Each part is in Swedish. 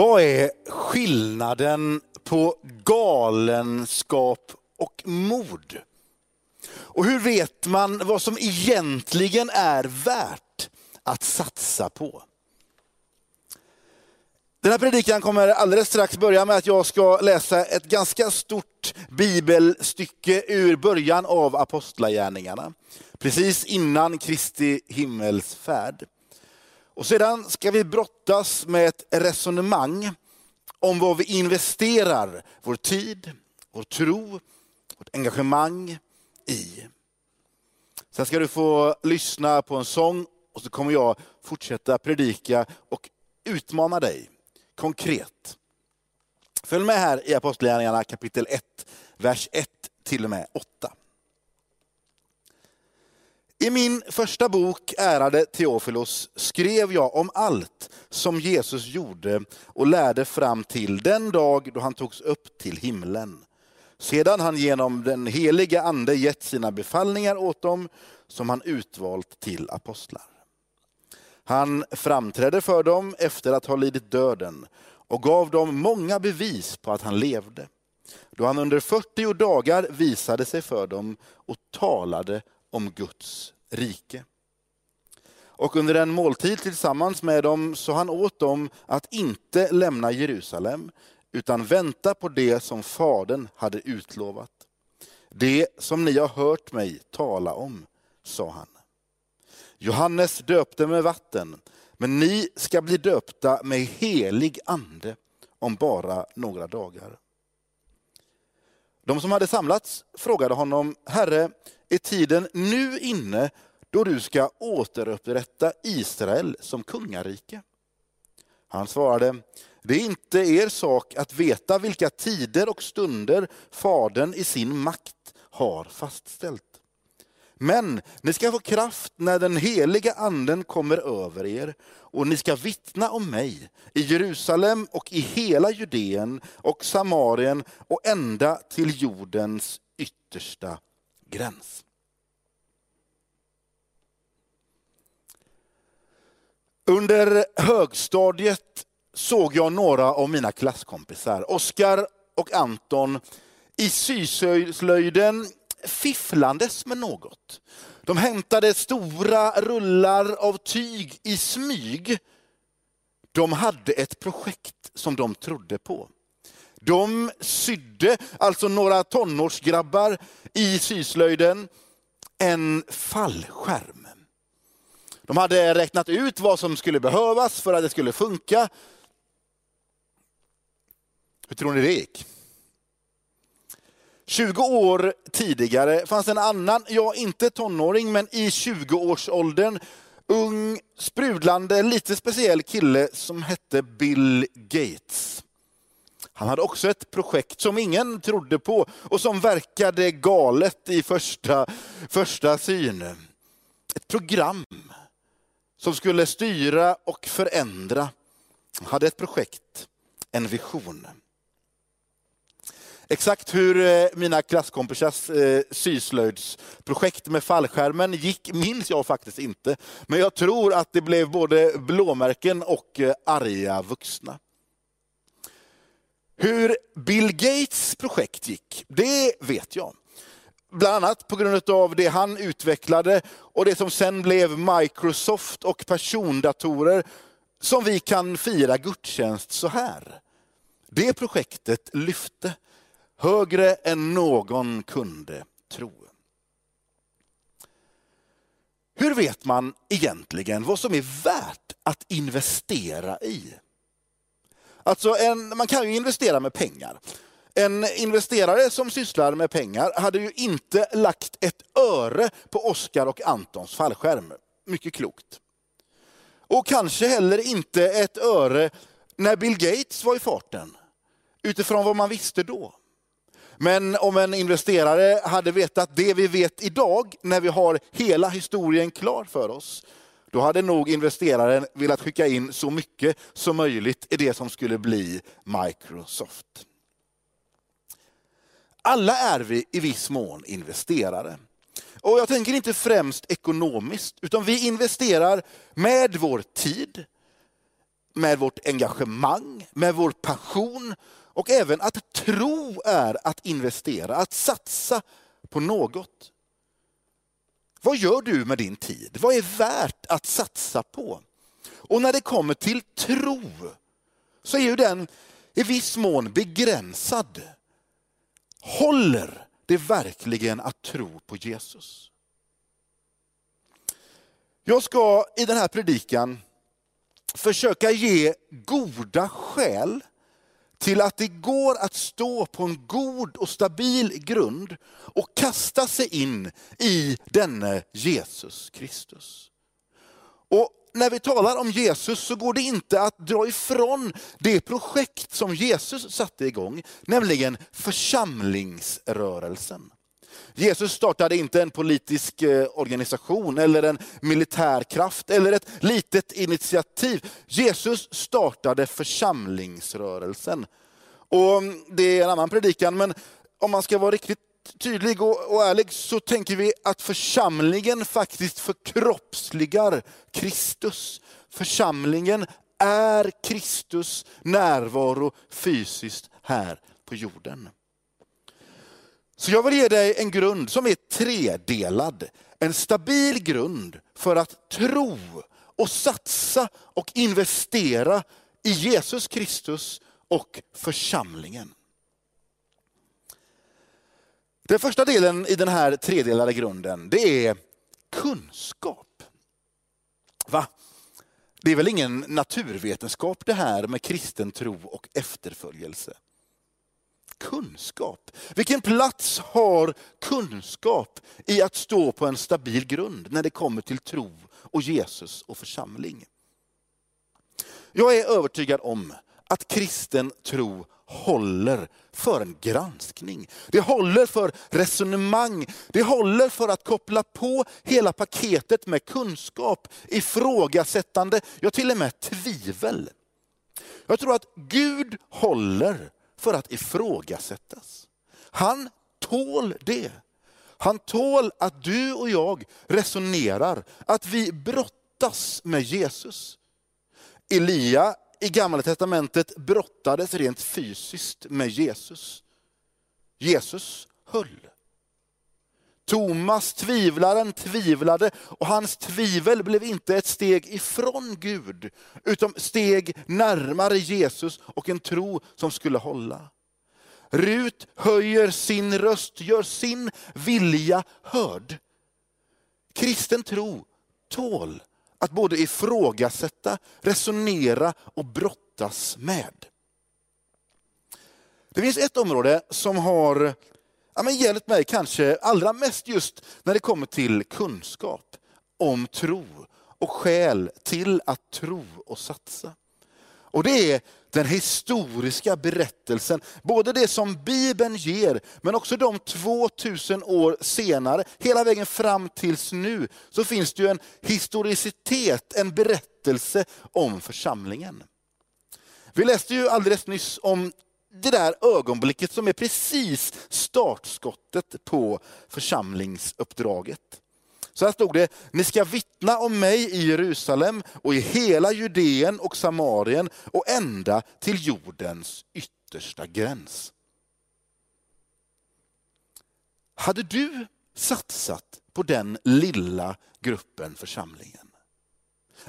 Vad är skillnaden på galenskap och mod? Och hur vet man vad som egentligen är värt att satsa på? Den här predikan kommer alldeles strax börja med att jag ska läsa ett ganska stort bibelstycke ur början av Apostlagärningarna. Precis innan Kristi himmelsfärd. Och sedan ska vi brottas med ett resonemang om vad vi investerar vår tid, vår tro, vårt engagemang i. Sen ska du få lyssna på en sång och så kommer jag fortsätta predika och utmana dig konkret. Följ med här i Apostlagärningarna kapitel 1, vers 1 till och med 8. I min första bok, ärade Teofilos, skrev jag om allt som Jesus gjorde och lärde fram till den dag då han togs upp till himlen. Sedan han genom den heliga ande gett sina befallningar åt dem som han utvalt till apostlar. Han framträdde för dem efter att ha lidit döden och gav dem många bevis på att han levde. Då han under 40 dagar visade sig för dem och talade om Guds rike. Och under en måltid tillsammans med dem så han åt dem att inte lämna Jerusalem utan vänta på det som Fadern hade utlovat. Det som ni har hört mig tala om, sa han. Johannes döpte med vatten, men ni ska bli döpta med helig ande om bara några dagar. De som hade samlats frågade honom, Herre, är tiden nu inne då du ska återupprätta Israel som kungarike? Han svarade, det är inte er sak att veta vilka tider och stunder Fadern i sin makt har fastställt. Men ni ska få kraft när den heliga anden kommer över er och ni ska vittna om mig i Jerusalem och i hela Judeen och Samarien och ända till jordens yttersta gräns. Under högstadiet såg jag några av mina klasskompisar, Oskar och Anton, i syslöjden fifflandes med något. De hämtade stora rullar av tyg i smyg. De hade ett projekt som de trodde på. De sydde, alltså några tonårsgrabbar i syslöjden, en fallskärm. De hade räknat ut vad som skulle behövas för att det skulle funka. Hur tror ni det gick? 20 år tidigare fanns en annan, ja inte tonåring, men i 20-årsåldern, ung, sprudlande, lite speciell kille som hette Bill Gates. Han hade också ett projekt som ingen trodde på och som verkade galet i första, första syn. Ett program som skulle styra och förändra. Han hade ett projekt, en vision. Exakt hur eh, mina klasskompisars eh, syslöjdsprojekt med fallskärmen gick minns jag faktiskt inte. Men jag tror att det blev både blåmärken och eh, arga vuxna. Hur Bill Gates projekt gick, det vet jag. Bland annat på grund av det han utvecklade och det som sen blev Microsoft och persondatorer som vi kan fira gudstjänst så här. Det projektet lyfte högre än någon kunde tro. Hur vet man egentligen vad som är värt att investera i? Alltså en, man kan ju investera med pengar. En investerare som sysslar med pengar hade ju inte lagt ett öre på Oskar och Antons fallskärm. Mycket klokt. Och kanske heller inte ett öre när Bill Gates var i farten. Utifrån vad man visste då. Men om en investerare hade vetat det vi vet idag, när vi har hela historien klar för oss, då hade nog investeraren velat skicka in så mycket som möjligt i det som skulle bli Microsoft. Alla är vi i viss mån investerare. Och jag tänker inte främst ekonomiskt, utan vi investerar med vår tid, med vårt engagemang, med vår passion och även att tro är att investera, att satsa på något. Vad gör du med din tid? Vad är värt att satsa på? Och när det kommer till tro så är ju den i viss mån begränsad. Håller det verkligen att tro på Jesus? Jag ska i den här predikan försöka ge goda skäl till att det går att stå på en god och stabil grund och kasta sig in i denne Jesus Kristus. Och när vi talar om Jesus så går det inte att dra ifrån det projekt som Jesus satte igång, nämligen församlingsrörelsen. Jesus startade inte en politisk eh, organisation eller en militär kraft eller ett litet initiativ. Jesus startade församlingsrörelsen. Och mm, det är en annan predikan, men om man ska vara riktigt tydlig och, ärlig så tänker vi att församlingen faktiskt förkroppsligar Kristus. Församlingen är Kristus närvaro fysiskt här på jorden. Så jag vill ge dig en grund som är tredelad. En stabil grund för att tro och satsa och investera i Jesus Kristus och församlingen. Den första delen i den här tredelade grunden, det är kunskap. Va? Det är väl ingen naturvetenskap det här med kristen tro och efterföljelse? Kunskap. Vilken plats har kunskap i att stå på en stabil grund när det kommer till tro och Jesus och församling? Jag är övertygad om att kristen tro håller för en granskning. Det håller för resonemang. Det håller för att koppla på hela paketet med kunskap, ifrågasättande, ja till och med tvivel. Jag tror att Gud håller för att ifrågasättas. Han tål det. Han tål att du och jag resonerar, att vi brottas med Jesus. Elia i gamla testamentet brottades rent fysiskt med Jesus. Jesus höll. Thomas, tvivlaren, tvivlade och hans tvivel blev inte ett steg ifrån Gud, utan steg närmare Jesus och en tro som skulle hålla. Rut höjer sin röst, gör sin vilja hörd. Kristen tro tål att både ifrågasätta, resonera och brottas med. Det finns ett område som har ja, men hjälpt mig kanske allra mest just när det kommer till kunskap om tro och skäl till att tro och satsa. Och det är den historiska berättelsen, både det som Bibeln ger, men också de 2000 år senare, hela vägen fram tills nu, så finns det ju en historicitet, en berättelse om församlingen. Vi läste ju alldeles nyss om det där ögonblicket som är precis startskottet på församlingsuppdraget. Så här stod det, ni ska vittna om mig i Jerusalem och i hela Judeen och Samarien och ända till jordens yttersta gräns. Hade du satsat på den lilla gruppen församlingen?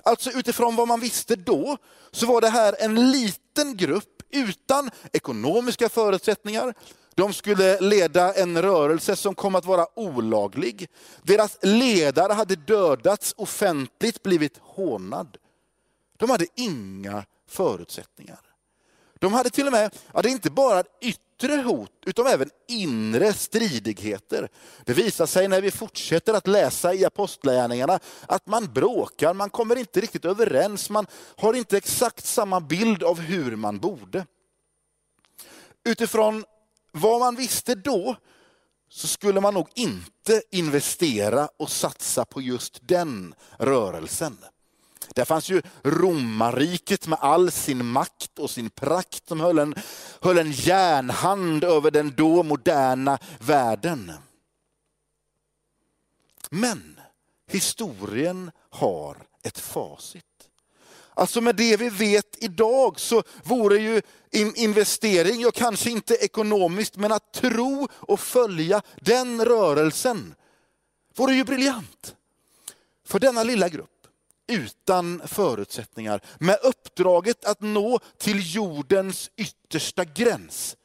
Alltså utifrån vad man visste då, så var det här en liten grupp utan ekonomiska förutsättningar. De skulle leda en rörelse som kom att vara olaglig. Deras ledare hade dödats offentligt, blivit hånad. De hade inga förutsättningar. De hade till och med, ja, det är inte bara yttre yttre hot, utan även inre stridigheter. Det visar sig när vi fortsätter att läsa i apostlagärningarna att man bråkar, man kommer inte riktigt överens, man har inte exakt samma bild av hur man borde. Utifrån vad man visste då så skulle man nog inte investera och satsa på just den rörelsen. Där fanns ju romarriket med all sin makt och sin prakt som höll en, höll en järnhand över den då moderna världen. Men historien har ett facit. Alltså med det vi vet idag så vore ju en investering, ja kanske inte ekonomiskt, men att tro och följa den rörelsen vore ju briljant. För denna lilla grupp utan förutsättningar med uppdraget att nå till jordens yttersta gräns.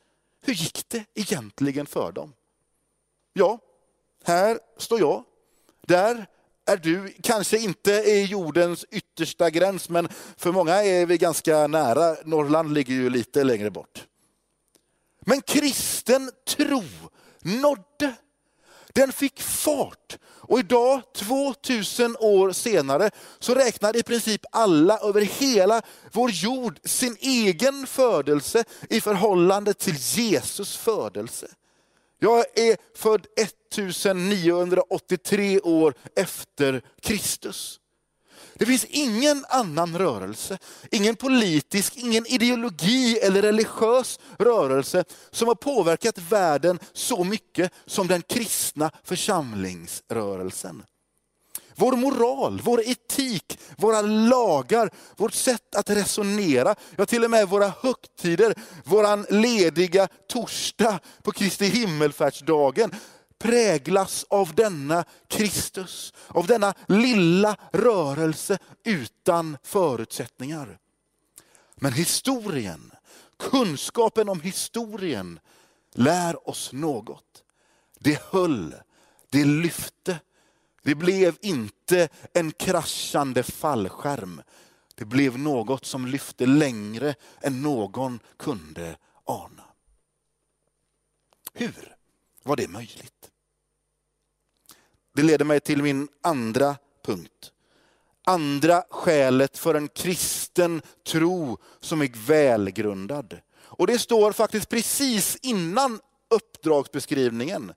Hur gick det egentligen för dem? Ja, här står jag. Där är du, kanske inte i jordens yttersta gräns, men för många är vi ganska nära. Norrland ligger ju lite längre bort. Men kristen tro nådde. Den fick fart. Och idag, 2000 år senare, så räknar i princip alla över hela vår jord sin egen födelse i förhållande till Jesus födelse. Jag är född 1983 år efter Kristus. Det finns ingen annan rörelse, ingen politisk, ingen ideologi eller religiös rörelse som har påverkat världen så mycket som den kristna församlingsrörelsen. Vår moral, vår etik, våra lagar, vårt sätt att resonera, ja till och med våra högtider, våran lediga torsdag på Kristi himmelfärdsdagen präglas av denna Kristus, av denna lilla rörelse utan förutsättningar. Men historien, kunskapen om historien lär oss något. Det höll, det lyfte, det blev inte en kraschande fallskärm. Det blev något som lyfte längre än någon kunde ana. Hur var det möjligt? Det leder mig till min andra punkt. Andra skälet för en kristen tro som är välgrundad. Och det står faktiskt precis innan uppdragsbeskrivningen.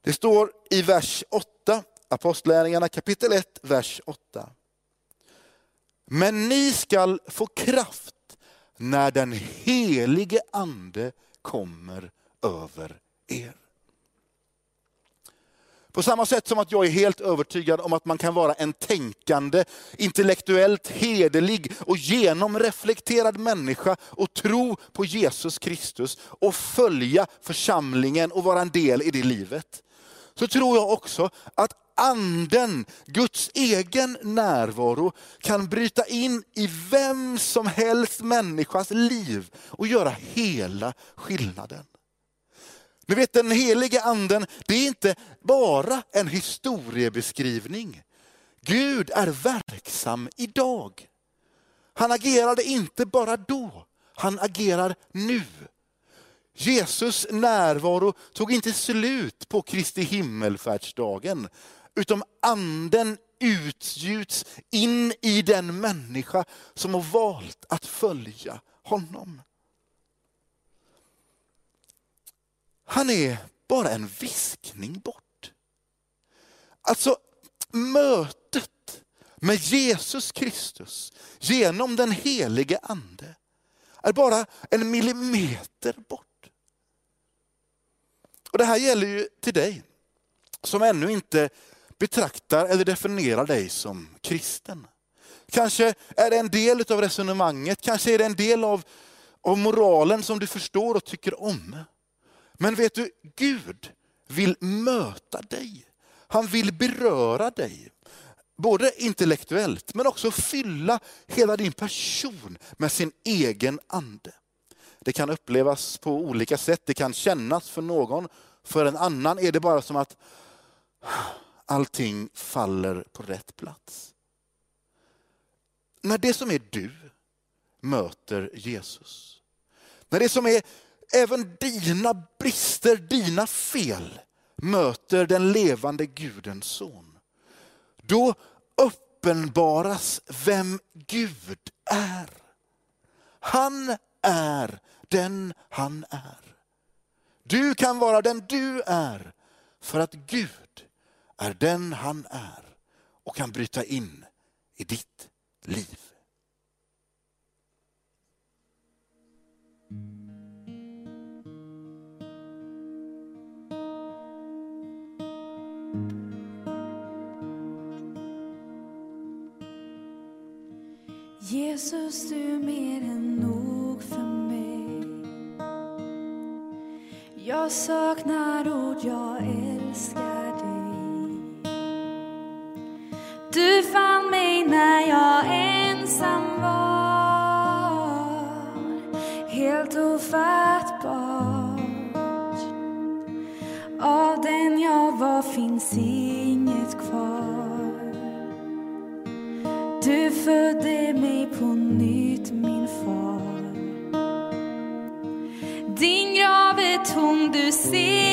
Det står i vers 8 Apostlärningarna kapitel 1, vers 8. Men ni skall få kraft när den helige ande kommer över er. På samma sätt som att jag är helt övertygad om att man kan vara en tänkande, intellektuellt hederlig och genomreflekterad människa och tro på Jesus Kristus och följa församlingen och vara en del i det livet. Så tror jag också att anden, Guds egen närvaro kan bryta in i vem som helst människas liv och göra hela skillnaden. Ni vet den helige anden, det är inte bara en historiebeskrivning. Gud är verksam idag. Han agerade inte bara då, han agerar nu. Jesus närvaro tog inte slut på Kristi himmelfärdsdagen, utan anden utgjuts in i den människa som har valt att följa honom. Han är bara en viskning bort. Alltså mötet med Jesus Kristus genom den helige ande är bara en millimeter bort. Och Det här gäller ju till dig som ännu inte betraktar eller definierar dig som kristen. Kanske är det en del av resonemanget, kanske är det en del av, av moralen som du förstår och tycker om. Men vet du, Gud vill möta dig. Han vill beröra dig. Både intellektuellt men också fylla hela din person med sin egen ande. Det kan upplevas på olika sätt, det kan kännas för någon, för en annan är det bara som att allting faller på rätt plats. När det som är du möter Jesus, när det som är även dina brister, dina fel möter den levande Gudens son, då uppenbaras vem Gud är. Han är den han är. Du kan vara den du är för att Gud är den han är och kan bryta in i ditt liv. Jesus, du är mer än nog för mig. Jag saknar ord, jag älskar dig. Du fann mig när jag ensam var, helt ofattbart. Av den jag var finns inget kvar. Du födde mig på nytt, min far. Din grav är tom, du ser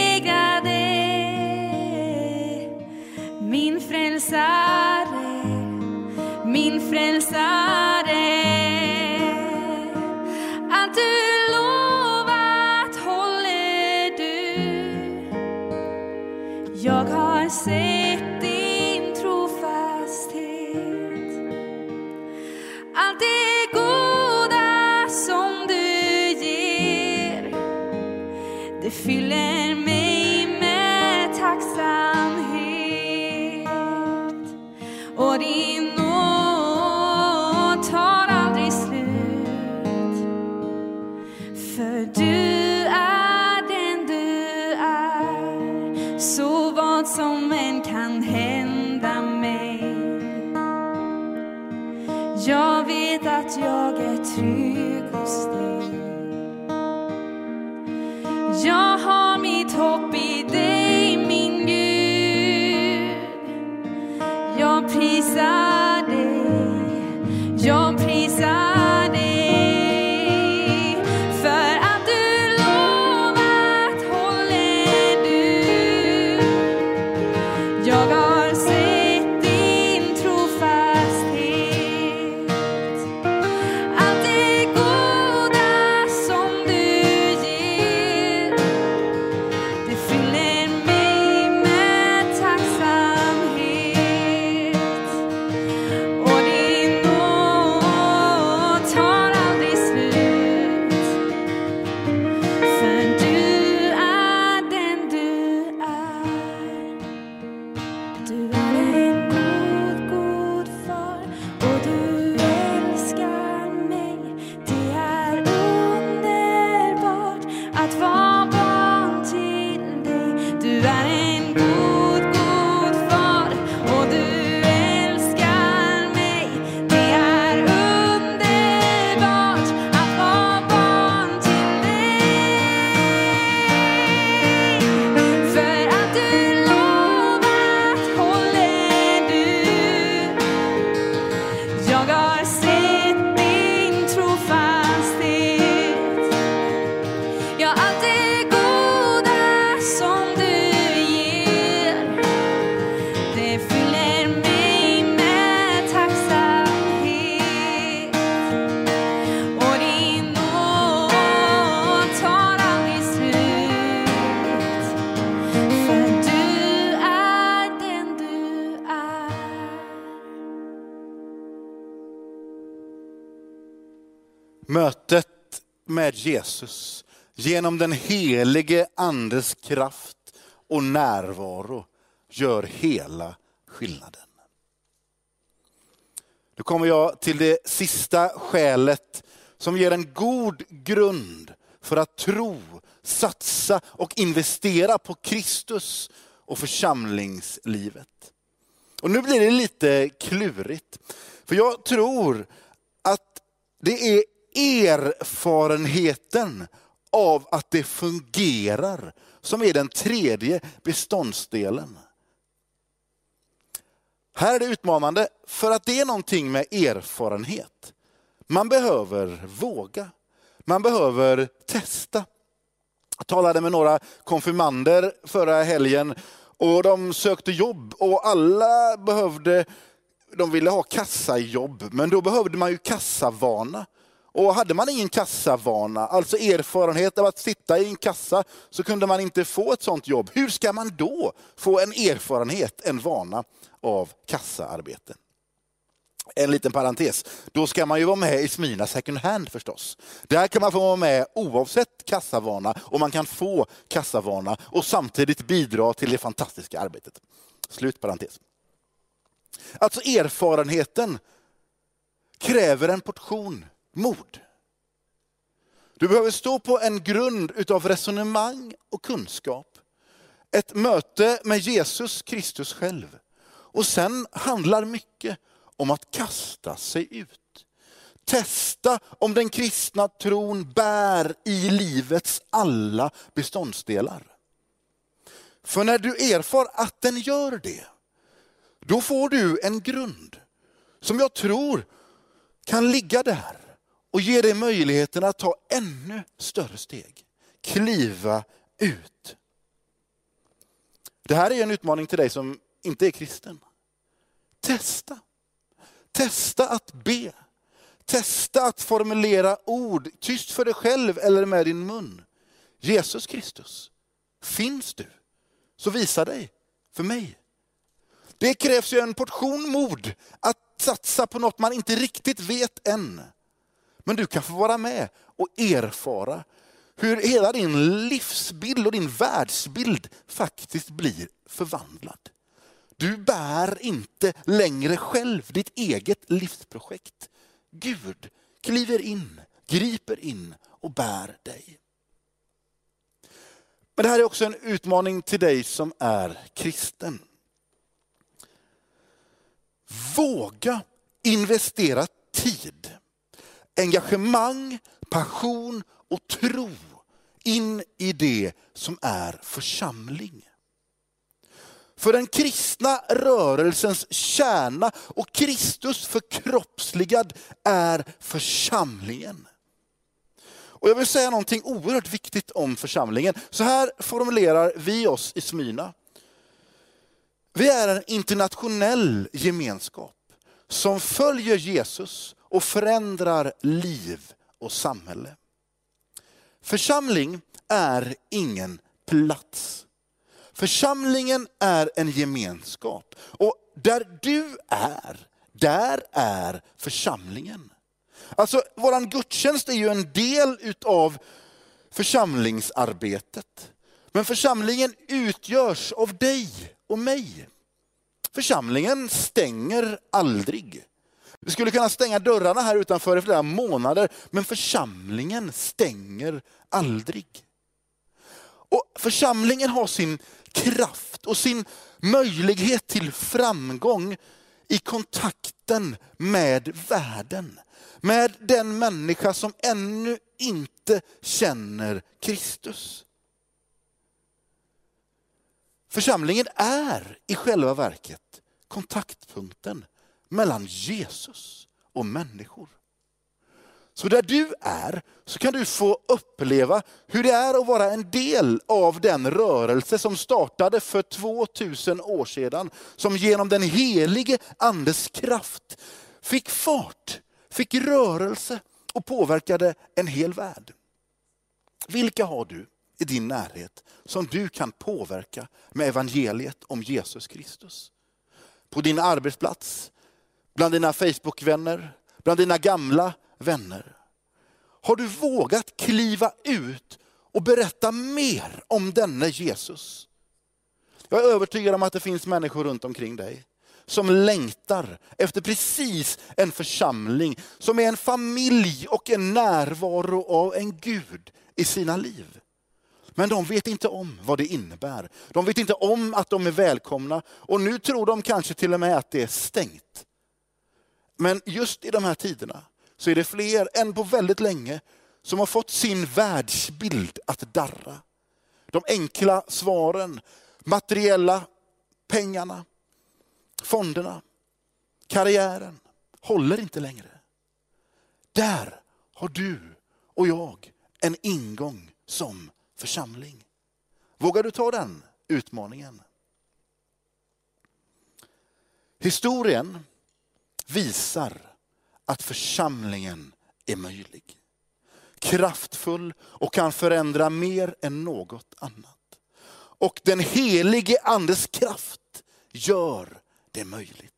Jesus genom den helige Andes kraft och närvaro gör hela skillnaden. Nu kommer jag till det sista skälet som ger en god grund för att tro, satsa och investera på Kristus och församlingslivet. Och nu blir det lite klurigt. För jag tror att det är erfarenheten av att det fungerar som är den tredje beståndsdelen. Här är det utmanande för att det är någonting med erfarenhet. Man behöver våga. Man behöver testa. Jag talade med några konfirmander förra helgen och de sökte jobb och alla behövde, de ville ha kassajobb, men då behövde man ju kassavana. Och hade man ingen kassavana, alltså erfarenhet av att sitta i en kassa, så kunde man inte få ett sånt jobb. Hur ska man då få en erfarenhet, en vana av kassaarbete? En liten parentes, då ska man ju vara med i Smyrna second hand förstås. Där kan man få vara med oavsett kassavana och man kan få kassavana och samtidigt bidra till det fantastiska arbetet. Slut parentes. Alltså erfarenheten kräver en portion mod. Du behöver stå på en grund utav resonemang och kunskap. Ett möte med Jesus Kristus själv. Och sen handlar mycket om att kasta sig ut. Testa om den kristna tron bär i livets alla beståndsdelar. För när du erfar att den gör det, då får du en grund som jag tror kan ligga där och ge dig möjligheten att ta ännu större steg. Kliva ut. Det här är en utmaning till dig som inte är kristen. Testa. Testa att be. Testa att formulera ord, tyst för dig själv eller med din mun. Jesus Kristus, finns du? Så visa dig för mig. Det krävs ju en portion mod att satsa på något man inte riktigt vet än. Men du kan få vara med och erfara hur hela din livsbild och din världsbild faktiskt blir förvandlad. Du bär inte längre själv ditt eget livsprojekt. Gud kliver in, griper in och bär dig. Men det här är också en utmaning till dig som är kristen. Våga investera tid, engagemang, passion och tro in i det som är församling. För den kristna rörelsens kärna och Kristus förkroppsligad är församlingen. Och jag vill säga någonting oerhört viktigt om församlingen. Så här formulerar vi oss i Smyna. Vi är en internationell gemenskap som följer Jesus och förändrar liv och samhälle. Församling är ingen plats. Församlingen är en gemenskap. Och där du är, där är församlingen. Alltså våran gudstjänst är ju en del utav församlingsarbetet. Men församlingen utgörs av dig och mig. Församlingen stänger aldrig. Vi skulle kunna stänga dörrarna här utanför i flera månader, men församlingen stänger aldrig. Och Församlingen har sin kraft och sin möjlighet till framgång i kontakten med världen. Med den människa som ännu inte känner Kristus. Församlingen är i själva verket kontaktpunkten mellan Jesus och människor. Så där du är så kan du få uppleva hur det är att vara en del av den rörelse som startade för 2000 år sedan. Som genom den helige andes kraft fick fart, fick rörelse och påverkade en hel värld. Vilka har du i din närhet som du kan påverka med evangeliet om Jesus Kristus? På din arbetsplats, bland dina Facebookvänner, bland dina gamla vänner. Har du vågat kliva ut och berätta mer om denne Jesus? Jag är övertygad om att det finns människor runt omkring dig som längtar efter precis en församling som är en familj och en närvaro av en Gud i sina liv. Men de vet inte om vad det innebär. De vet inte om att de är välkomna och nu tror de kanske till och med att det är stängt. Men just i de här tiderna så är det fler än på väldigt länge som har fått sin världsbild att darra. De enkla svaren, materiella pengarna, fonderna, karriären håller inte längre. Där har du och jag en ingång som församling. Vågar du ta den utmaningen? Historien visar att församlingen är möjlig. Kraftfull och kan förändra mer än något annat. Och den helige andes kraft gör det möjligt.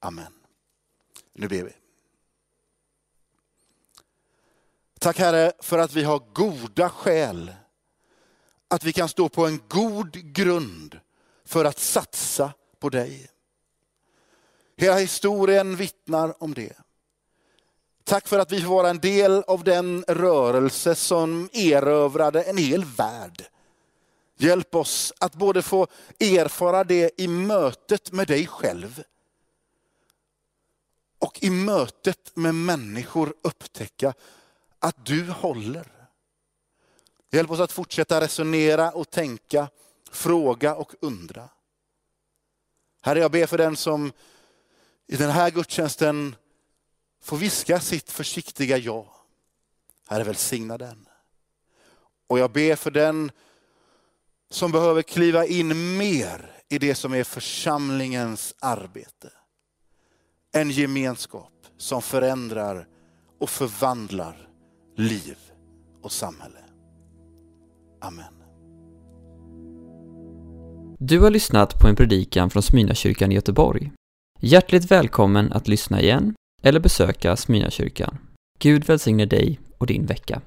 Amen. Nu ber vi. Tack Herre för att vi har goda skäl. Att vi kan stå på en god grund för att satsa på dig. Hela historien vittnar om det. Tack för att vi får vara en del av den rörelse som erövrade en hel värld. Hjälp oss att både få erfara det i mötet med dig själv och i mötet med människor upptäcka att du håller. Hjälp oss att fortsätta resonera och tänka, fråga och undra. Herre, jag ber för den som i den här gudstjänsten får viska sitt försiktiga ja. Herre, välsigna den. Och jag ber för den som behöver kliva in mer i det som är församlingens arbete. En gemenskap som förändrar och förvandlar liv och samhälle. Amen. Du har lyssnat på en predikan från Smyrnakyrkan i Göteborg. Hjärtligt välkommen att lyssna igen eller besöka Smyrnakyrkan. Gud välsigne dig och din vecka.